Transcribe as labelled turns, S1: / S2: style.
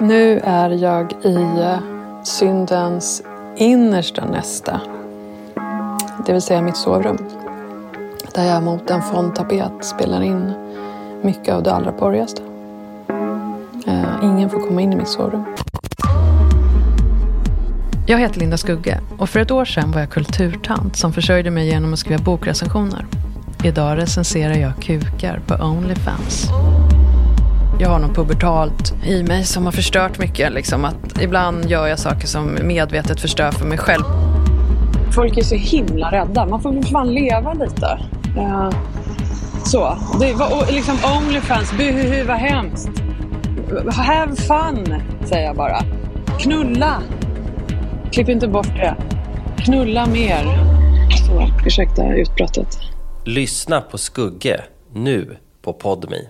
S1: Nu är jag i eh, syndens innersta nästa. Det vill säga mitt sovrum. Där jag mot en fondtapet spelar in mycket av det allra porrigaste. Eh, ingen får komma in i mitt sovrum. Jag heter Linda Skugge och för ett år sedan var jag kulturtant som försörjde mig genom att skriva bokrecensioner. Idag recenserar jag kukar på Onlyfans. Jag har något pubertalt i mig som har förstört mycket. Liksom, att ibland gör jag saker som medvetet förstör för mig själv.
S2: Folk är så himla rädda. Man får väl fan leva lite. Uh, så. Det var liksom Onlyfans, buhuhu vad hemskt. Have fun, säger jag bara. Knulla. Klipp inte bort det. Knulla mer. Så, ursäkta utbrottet.
S3: Lyssna på Skugge nu på Podmi.